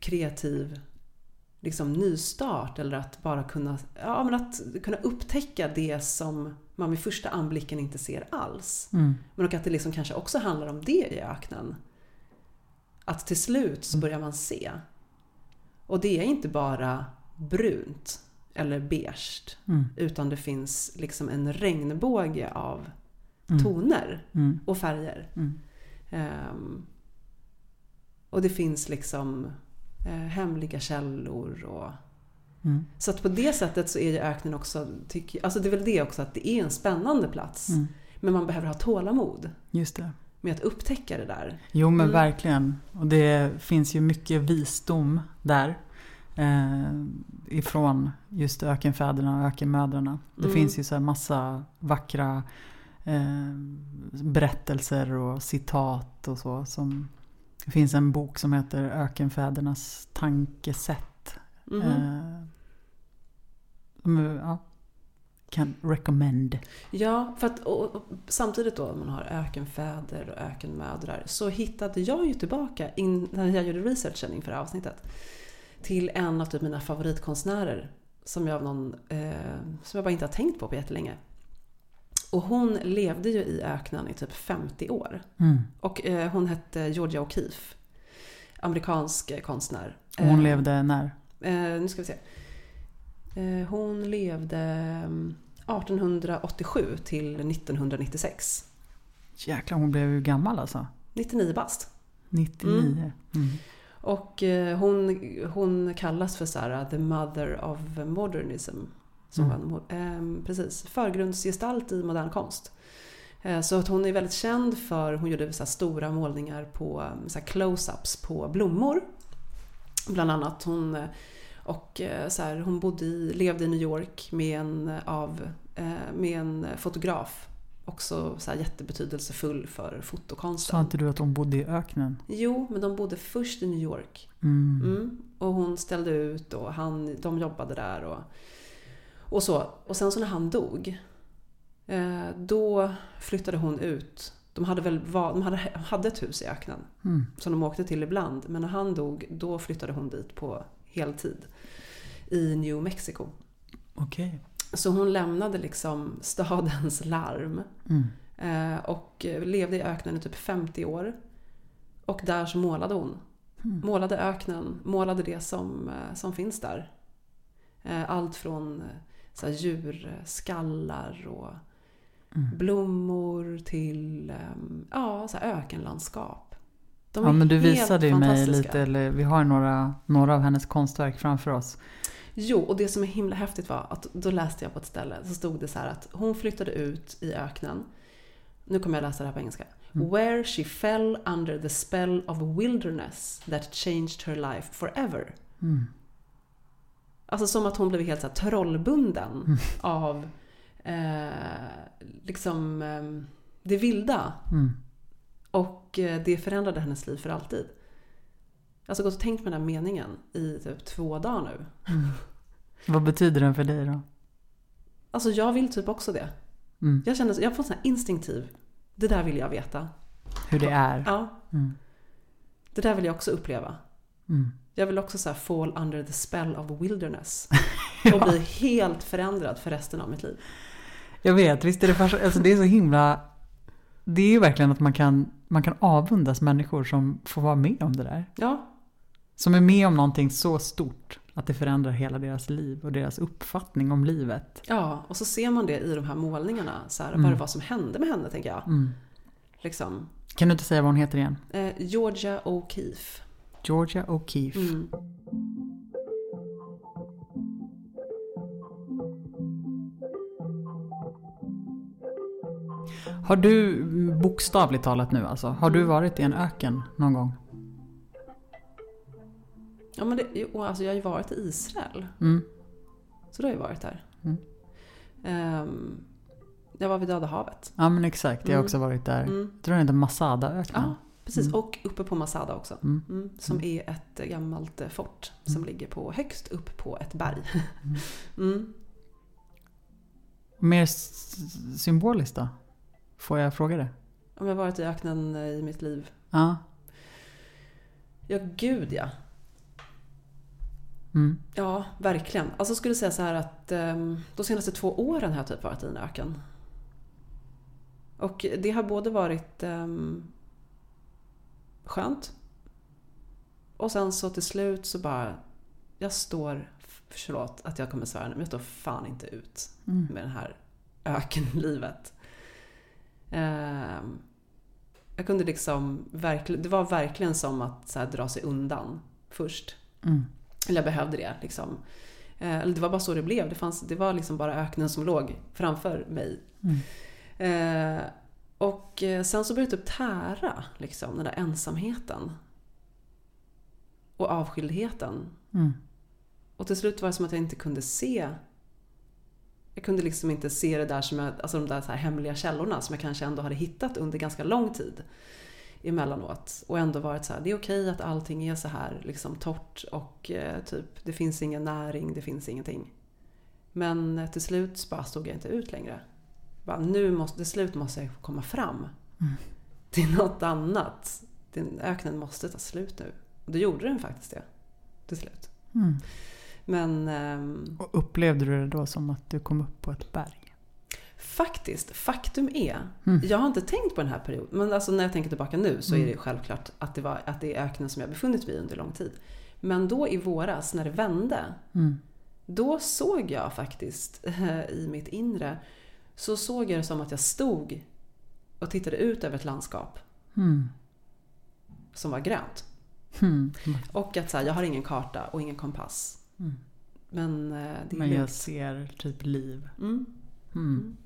[SPEAKER 1] kreativ liksom, nystart. Eller att bara kunna, ja, men att kunna upptäcka det som man vid första anblicken inte ser alls.
[SPEAKER 2] Mm.
[SPEAKER 1] Men och att det liksom kanske också handlar om det i öknen. Att till slut så börjar man se. Och det är inte bara brunt eller beige.
[SPEAKER 2] Mm.
[SPEAKER 1] Utan det finns liksom en regnbåge av
[SPEAKER 2] Mm.
[SPEAKER 1] toner
[SPEAKER 2] Mm.
[SPEAKER 1] och färger.
[SPEAKER 2] Mm.
[SPEAKER 1] Ehm, och det finns liksom hemliga källor. Och,
[SPEAKER 2] Mm.
[SPEAKER 1] så att på det sättet så är ju öknen också, tycker, alltså det är väl det också att det är en spännande plats.
[SPEAKER 2] Mm.
[SPEAKER 1] Men man behöver ha tålamod
[SPEAKER 2] Just det.
[SPEAKER 1] med att upptäcka det där.
[SPEAKER 2] Jo men
[SPEAKER 1] Mm.
[SPEAKER 2] verkligen. Och det finns ju mycket visdom där. Eh, ifrån just ökenfäderna och ökenmödrarna. Det
[SPEAKER 1] Mm.
[SPEAKER 2] finns ju så här massa vackra eh, berättelser och citat och så. Som, det finns en bok som heter Ökenfädernas tankesätt.
[SPEAKER 1] Mhm.
[SPEAKER 2] Eh, ja, kan recommend.
[SPEAKER 1] Ja, för att och, och, samtidigt då man har ökenfäder och ökenmödrar så hittade jag ju tillbaka in, när jag gjorde researchen inför det här avsnittet till en av typ mina favoritkonstnärer som jag, någon, eh, som jag bara inte har tänkt på på jättelänge. Och hon levde ju i öknen i typ 50 år.
[SPEAKER 2] Mm.
[SPEAKER 1] Och eh, hon hette Georgia O'Keeffe. Amerikansk eh, konstnär.
[SPEAKER 2] Och hon
[SPEAKER 1] Eh,
[SPEAKER 2] levde när?
[SPEAKER 1] Eh, nu ska vi se. Eh, hon levde mm, 1887 till 1996.
[SPEAKER 2] Jäklar hon blev ju gammal alltså.
[SPEAKER 1] 99 bast.
[SPEAKER 2] 99. Mm.
[SPEAKER 1] Och eh, hon, hon kallas för så här, the mother of modernism. Som
[SPEAKER 2] Mm.
[SPEAKER 1] var eh, precis, förgrundsgestalt i modern konst. Eh, så att hon är väldigt känd för, hon gjorde så stora målningar på eh, så här close-ups på blommor. Bland annat. Hon, eh, och eh, så här, hon bodde i, levde i New York med en, av, eh, med en fotograf. Också så här jättebetydelsefull för fotokonsten.
[SPEAKER 2] Sa inte du att hon bodde i öknen?
[SPEAKER 1] Jo, men de bodde först i New York.
[SPEAKER 2] Mm.
[SPEAKER 1] Mm. Och hon ställde ut och han, de jobbade där och, och så. Och sen så när han dog, eh, då flyttade hon ut. De hade väl de hade, hade ett hus i öknen
[SPEAKER 2] Mm.
[SPEAKER 1] som de åkte till ibland. Men när han dog, då flyttade hon dit på heltid i New Mexico.
[SPEAKER 2] Okej.
[SPEAKER 1] Så hon lämnade liksom stadens larm
[SPEAKER 2] Mm.
[SPEAKER 1] eh, och levde i öknen i typ 50 år. Och där så målade hon.
[SPEAKER 2] Mm.
[SPEAKER 1] Målade öknen, målade det som, eh, som finns där. Allt från så djurskallar och
[SPEAKER 2] Mm.
[SPEAKER 1] blommor till ehm, ja, så ökenlandskap. De
[SPEAKER 2] Ja men du visade ju mig lite, eller vi har några, några av hennes konstverk framför oss.
[SPEAKER 1] Jo, och det som är himla häftigt var att då läste jag på ett ställe så stod det så här att hon flyttade ut i öknen. Nu kommer jag läsa det här på engelska.
[SPEAKER 2] Mm.
[SPEAKER 1] Where she fell under the spell of wilderness that changed her life forever.
[SPEAKER 2] Mm.
[SPEAKER 1] Alltså som att hon blev helt så här trollbunden
[SPEAKER 2] Mm.
[SPEAKER 1] av eh, liksom eh, det vilda.
[SPEAKER 2] Mm.
[SPEAKER 1] Och eh, det förändrade hennes liv för alltid. Alltså gått och tänkt med den här meningen i typ två dagar nu.
[SPEAKER 2] Mm. Vad betyder den för dig då?
[SPEAKER 1] Alltså jag vill typ också det.
[SPEAKER 2] Mm.
[SPEAKER 1] Jag känner, jag får sån här instinktiv. Det där vill jag veta.
[SPEAKER 2] Hur det är?
[SPEAKER 1] Ja,
[SPEAKER 2] Mm.
[SPEAKER 1] det där vill jag också uppleva. Jag vill också så fall under the spell of wilderness.
[SPEAKER 2] Ja.
[SPEAKER 1] Och bli helt förändrad för resten av mitt liv.
[SPEAKER 2] Jag vet, visst är det fascinerande. Alltså det är så himla... Det är ju verkligen att man kan, man kan avundas människor som får vara med om det där.
[SPEAKER 1] Ja,
[SPEAKER 2] Som är med om någonting så stort att det förändrar hela deras liv och deras uppfattning om livet.
[SPEAKER 1] ja, och så ser man det i de här målningarna. Så här,
[SPEAKER 2] Mm.
[SPEAKER 1] Vad det var som hände med henne, tänker jag.
[SPEAKER 2] Mm.
[SPEAKER 1] Liksom.
[SPEAKER 2] Kan du inte säga vad hon heter igen?
[SPEAKER 1] Eh, Georgia O'Keeffe.
[SPEAKER 2] Georgia O'Keeffe.
[SPEAKER 1] Mm.
[SPEAKER 2] Har du, bokstavligt talat nu alltså, har du
[SPEAKER 1] Mm.
[SPEAKER 2] varit i en öken någon gång?
[SPEAKER 1] Ja, men det, jo, alltså jag har ju varit i Israel.
[SPEAKER 2] Mm.
[SPEAKER 1] Så då har jag varit där.
[SPEAKER 2] Mm.
[SPEAKER 1] Ehm, jag var vid Döda havet.
[SPEAKER 2] Ja men exakt, jag har
[SPEAKER 1] Mm.
[SPEAKER 2] också varit där.
[SPEAKER 1] Mm.
[SPEAKER 2] Jag tror den heter Masada-öknen.
[SPEAKER 1] Ja, precis.
[SPEAKER 2] Mm.
[SPEAKER 1] Och uppe på Masada också.
[SPEAKER 2] Mm.
[SPEAKER 1] Mm, som är ett gammalt eh, fort som ligger på, högst upp på ett berg. Mm.
[SPEAKER 2] Mer symboliskt då? Får jag fråga det?
[SPEAKER 1] Om jag varit i öknen eh, i mitt liv?
[SPEAKER 2] Ja.
[SPEAKER 1] Ja, gud ja.
[SPEAKER 2] Mm.
[SPEAKER 1] Ja, verkligen. Alltså jag skulle säga så här att um, de senaste två åren har jag typ varit i en öken. Och det har både varit ehm, skönt och sen så till slut så bara, jag står, förlåt att jag kommer svära nu, men jag står fan inte ut
[SPEAKER 2] Mm.
[SPEAKER 1] med det här ökenlivet. Ehm, jag kunde liksom, det var verkligen som att så här, dra sig undan först.
[SPEAKER 2] Mm.
[SPEAKER 1] Eller jag behövde det liksom. Eh, Eller det var bara så det blev. Det, fanns, det var liksom bara öknen som låg framför mig.
[SPEAKER 2] Mm.
[SPEAKER 1] Eh, och eh, sen så började det typ tära, liksom, den där ensamheten. Och avskildheten.
[SPEAKER 2] Mm.
[SPEAKER 1] Och till slut var det som att jag inte kunde se jag kunde liksom inte se det där som jag, alltså de där så här hemliga källorna som jag kanske ändå hade hittat under ganska lång tid emellanåt. Och ändå varit så här, det är okej att allting är så här liksom torrt och eh, typ det finns ingen näring, det finns ingenting. Men eh, till slut bara stod jag inte ut längre. Bara, nu måste, till slut måste jag komma fram
[SPEAKER 2] Mm.
[SPEAKER 1] till något annat. Den öknen måste ta slut nu. Och då gjorde den faktiskt det. Till slut.
[SPEAKER 2] Mm.
[SPEAKER 1] Men ehm,
[SPEAKER 2] Och upplevde du det då som att du kom upp på ett berg?
[SPEAKER 1] faktiskt, faktum är,
[SPEAKER 2] Mm.
[SPEAKER 1] jag har inte tänkt på den här perioden, men alltså när jag tänker tillbaka nu så är
[SPEAKER 2] Mm.
[SPEAKER 1] det självklart att det, var, att det är öknen som jag befunnit mig i under lång tid. Men då i våras när det vände,
[SPEAKER 2] Mm.
[SPEAKER 1] då såg jag faktiskt i mitt inre, så såg jag det som att jag stod och tittade ut över ett landskap
[SPEAKER 2] Mm.
[SPEAKER 1] som var grönt.
[SPEAKER 2] Mm.
[SPEAKER 1] Och att så här, jag har ingen karta och ingen kompass.
[SPEAKER 2] Mm.
[SPEAKER 1] Men eh, det är
[SPEAKER 2] Men jag
[SPEAKER 1] lugnt.
[SPEAKER 2] ser typ liv.
[SPEAKER 1] Mm.
[SPEAKER 2] Mm.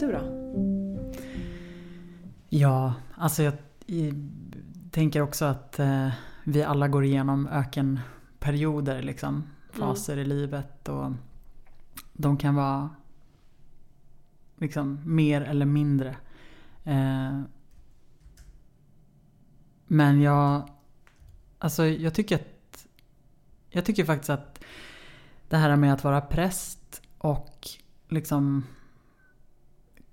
[SPEAKER 1] Du då?
[SPEAKER 2] Ja, alltså jag tänker också att eh, vi alla går igenom ökenperioder, liksom. Faser i livet och de kan vara liksom mer eller mindre. Eh, men jag, alltså jag tycker att, jag tycker faktiskt att det här med att vara präst och liksom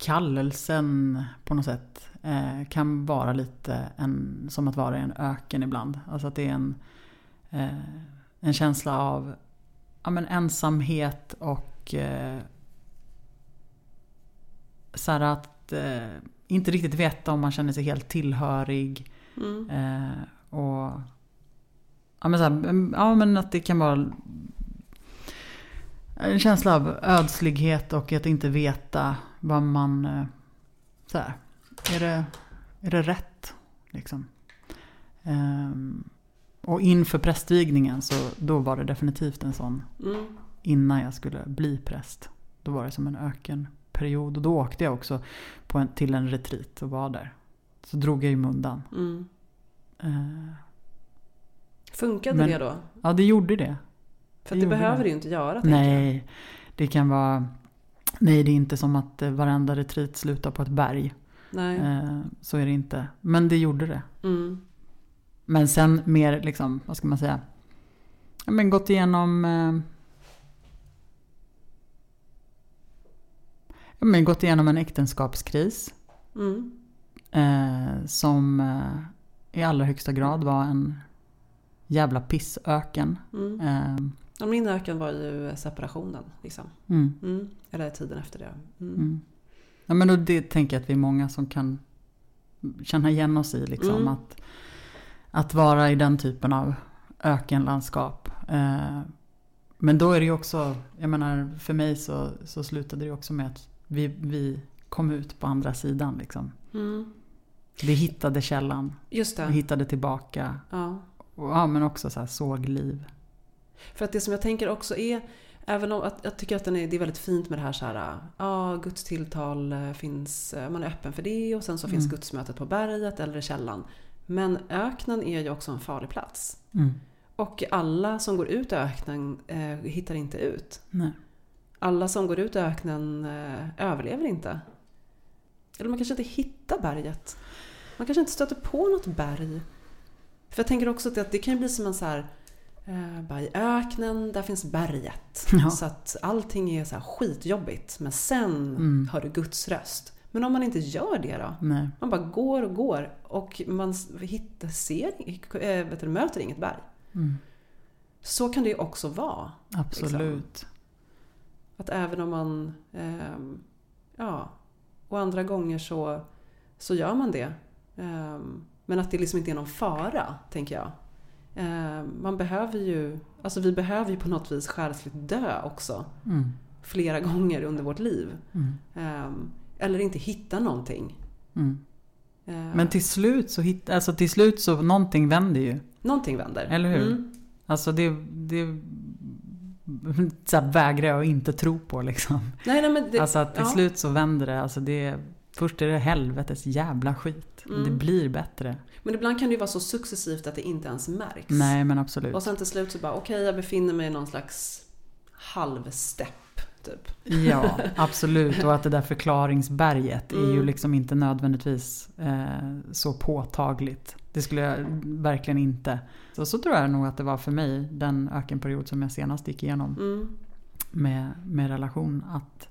[SPEAKER 2] kallelsen på något sätt eh, kan vara lite en, som att vara i en öken ibland. Alltså att det är en, eh, en känsla av ja, men ensamhet och eh, så att eh, inte riktigt veta om man känner sig helt tillhörig.
[SPEAKER 1] Mm.
[SPEAKER 2] Eh, och ja men, så här, ja men att det kan vara en känsla av ödslighet och att inte veta vad man... eh, Så här, är, det, är det rätt? Liksom. Ehm, och inför prästvigningen så då var det definitivt en sån
[SPEAKER 1] Mm.
[SPEAKER 2] innan jag skulle bli präst. Då var det som en ökenperiod. Och då åkte jag också på en, till en retreat och var där. Så drog jag ju mundan.
[SPEAKER 1] Mm.
[SPEAKER 2] Eh,
[SPEAKER 1] Funkade
[SPEAKER 2] Men-
[SPEAKER 1] det då?
[SPEAKER 2] ja, det gjorde det.
[SPEAKER 1] För
[SPEAKER 2] det
[SPEAKER 1] behöver
[SPEAKER 2] det.
[SPEAKER 1] ju inte göra. tänker jag.
[SPEAKER 2] Nej, det kan vara... Nej, det är inte som att eh, varenda retreat slutar på ett berg.
[SPEAKER 1] Nej.
[SPEAKER 2] Eh, så är det inte. Men det gjorde det.
[SPEAKER 1] Mm.
[SPEAKER 2] Men sen mer liksom, vad ska man säga? Ja, men gått igenom... Eh, ja, men gått igenom en äktenskapskris.
[SPEAKER 1] Mm.
[SPEAKER 2] Eh, som eh, i allra högsta grad var en jävla pissöken.
[SPEAKER 1] Mm. Ja, min öken var ju separationen. Liksom.
[SPEAKER 2] mm,
[SPEAKER 1] Mm. Eller tiden efter det. Mm.
[SPEAKER 2] mm. Ja, men då det tänker jag att vi är många som kan känna igen oss i. Liksom,
[SPEAKER 1] Mm.
[SPEAKER 2] att, att vara i den typen av ökenlandskap. Eh, men då är det ju också, jag menar för mig så, så slutade det också med att vi, vi kom ut på andra sidan. Liksom.
[SPEAKER 1] Mm.
[SPEAKER 2] Vi hittade källan,
[SPEAKER 1] Just
[SPEAKER 2] vi hittade tillbaka.
[SPEAKER 1] Ja.
[SPEAKER 2] Och, ja, men också så såg liv.
[SPEAKER 1] För att det som jag tänker också är, även om att jag tycker att den är, det är väldigt fint med det här så här, ja, Guds tilltal eh, finns, eh, man är öppen för det och sen så finns
[SPEAKER 2] Mm.
[SPEAKER 1] gudsmötet på berget eller i källan. Men öknen är ju också en farlig plats.
[SPEAKER 2] Mm.
[SPEAKER 1] Och alla som går ut i öknen eh, hittar inte ut.
[SPEAKER 2] Nej.
[SPEAKER 1] Alla som går ut i öknen eh, överlever inte. Eller man kanske inte hittar berget. Man kanske inte stöter på något berg. För jag tänker också att det, att det kan bli som en så här, bara i öknen, där finns berget.
[SPEAKER 2] Ja.
[SPEAKER 1] Så att allting är så skitjobbigt. Men sen
[SPEAKER 2] Mm.
[SPEAKER 1] hör du Guds röst. Men om man inte gör det då?
[SPEAKER 2] Nej.
[SPEAKER 1] Man bara går och går och man hittar, ser, äh, vet du, möter inget berg.
[SPEAKER 2] Mm.
[SPEAKER 1] Så kan det ju också vara.
[SPEAKER 2] Absolut.
[SPEAKER 1] Att även om man, ehm, ja, och andra gånger så, så gör man det. Ehm, men att det liksom inte är någon fara, tänker jag. Ehm, man behöver ju, alltså vi behöver ju på något vis själsligt dö också.
[SPEAKER 2] Mm.
[SPEAKER 1] Flera gånger under vårt liv.
[SPEAKER 2] Mm.
[SPEAKER 1] Ehm, eller inte hitta någonting.
[SPEAKER 2] Mm.
[SPEAKER 1] Ehm,
[SPEAKER 2] Men till slut så hitt, alltså till slut så någonting vänder ju.
[SPEAKER 1] någonting vänder.
[SPEAKER 2] Eller hur?
[SPEAKER 1] Mm.
[SPEAKER 2] Alltså det, det så vägrar jag att inte tro på liksom.
[SPEAKER 1] Nej, nej, det,
[SPEAKER 2] alltså att till
[SPEAKER 1] ja.
[SPEAKER 2] slut så vänder det. Alltså det först är det helvetes jävla skit.
[SPEAKER 1] Mm.
[SPEAKER 2] Det blir bättre.
[SPEAKER 1] Men ibland kan det ju vara så successivt att det inte ens märks.
[SPEAKER 2] Nej men absolut.
[SPEAKER 1] Och sen till slut så bara, okej jag befinner mig i någon slags halvstepp, typ.
[SPEAKER 2] Ja, absolut. Och att det där förklaringsberget är ju
[SPEAKER 1] Mm.
[SPEAKER 2] liksom inte nödvändigtvis eh, så påtagligt. Det skulle jag verkligen inte. Så, så tror jag nog att det var för mig den ökenperiod som jag senast gick igenom
[SPEAKER 1] Mm.
[SPEAKER 2] med, med relation. Att,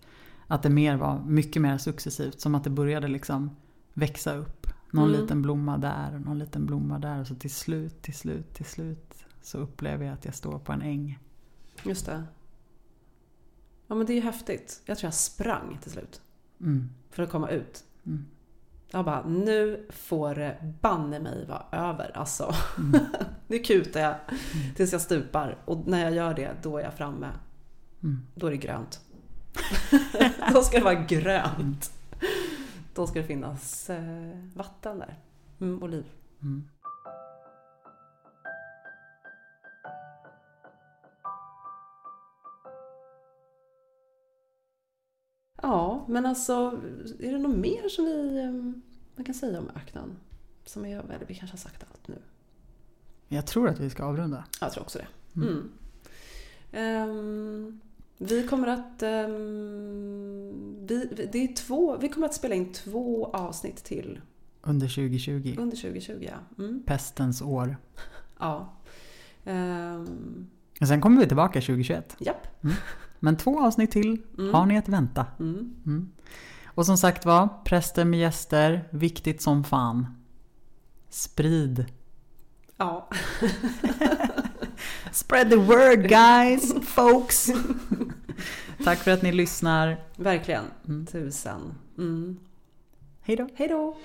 [SPEAKER 2] att det mer var mycket mer successivt. Som att det började liksom växa upp. Någon
[SPEAKER 1] Mm.
[SPEAKER 2] liten blomma där och någon liten blomma där. Och så till slut, till slut, till slut så upplever jag att jag står på en äng.
[SPEAKER 1] Just det. Ja men det är ju häftigt. Jag tror jag sprang till slut.
[SPEAKER 2] Mm.
[SPEAKER 1] För att komma ut.
[SPEAKER 2] Mm.
[SPEAKER 1] Jag bara, nu får det banne mig vara över alltså.
[SPEAKER 2] Mm.
[SPEAKER 1] nu kutar jag tills jag stupar. Och när jag gör det, då är jag framme.
[SPEAKER 2] Mm.
[SPEAKER 1] Då är det grönt. då ska det vara grönt. Då ska det finnas eh, vatten där. Mm, och liv.
[SPEAKER 2] Mm.
[SPEAKER 1] Ja, men alltså är det något mer som vi eh, man kan säga om öknen? Som är, eller vi kanske har sagt allt nu.
[SPEAKER 2] Jag tror att vi ska avrunda.
[SPEAKER 1] Jag tror också det.
[SPEAKER 2] Mm.
[SPEAKER 1] Mm. Vi kommer att... ehm, vi, det är två, vi kommer att spela in två avsnitt till
[SPEAKER 2] Under 2020.
[SPEAKER 1] under 2020. Ja. Mm.
[SPEAKER 2] Pestens år.
[SPEAKER 1] ja.
[SPEAKER 2] Och sen kommer vi tillbaka 2021.
[SPEAKER 1] japp.
[SPEAKER 2] Men två avsnitt till
[SPEAKER 1] Mm.
[SPEAKER 2] har ni att vänta.
[SPEAKER 1] Mm.
[SPEAKER 2] Mm. Och som sagt var, präster med gäster, viktigt som fan. Sprid.
[SPEAKER 1] Ja,
[SPEAKER 2] Spread the word guys, folks. Tack för att ni lyssnar.
[SPEAKER 1] verkligen. Tusen. Mm.
[SPEAKER 2] Hej då.
[SPEAKER 1] Hej då!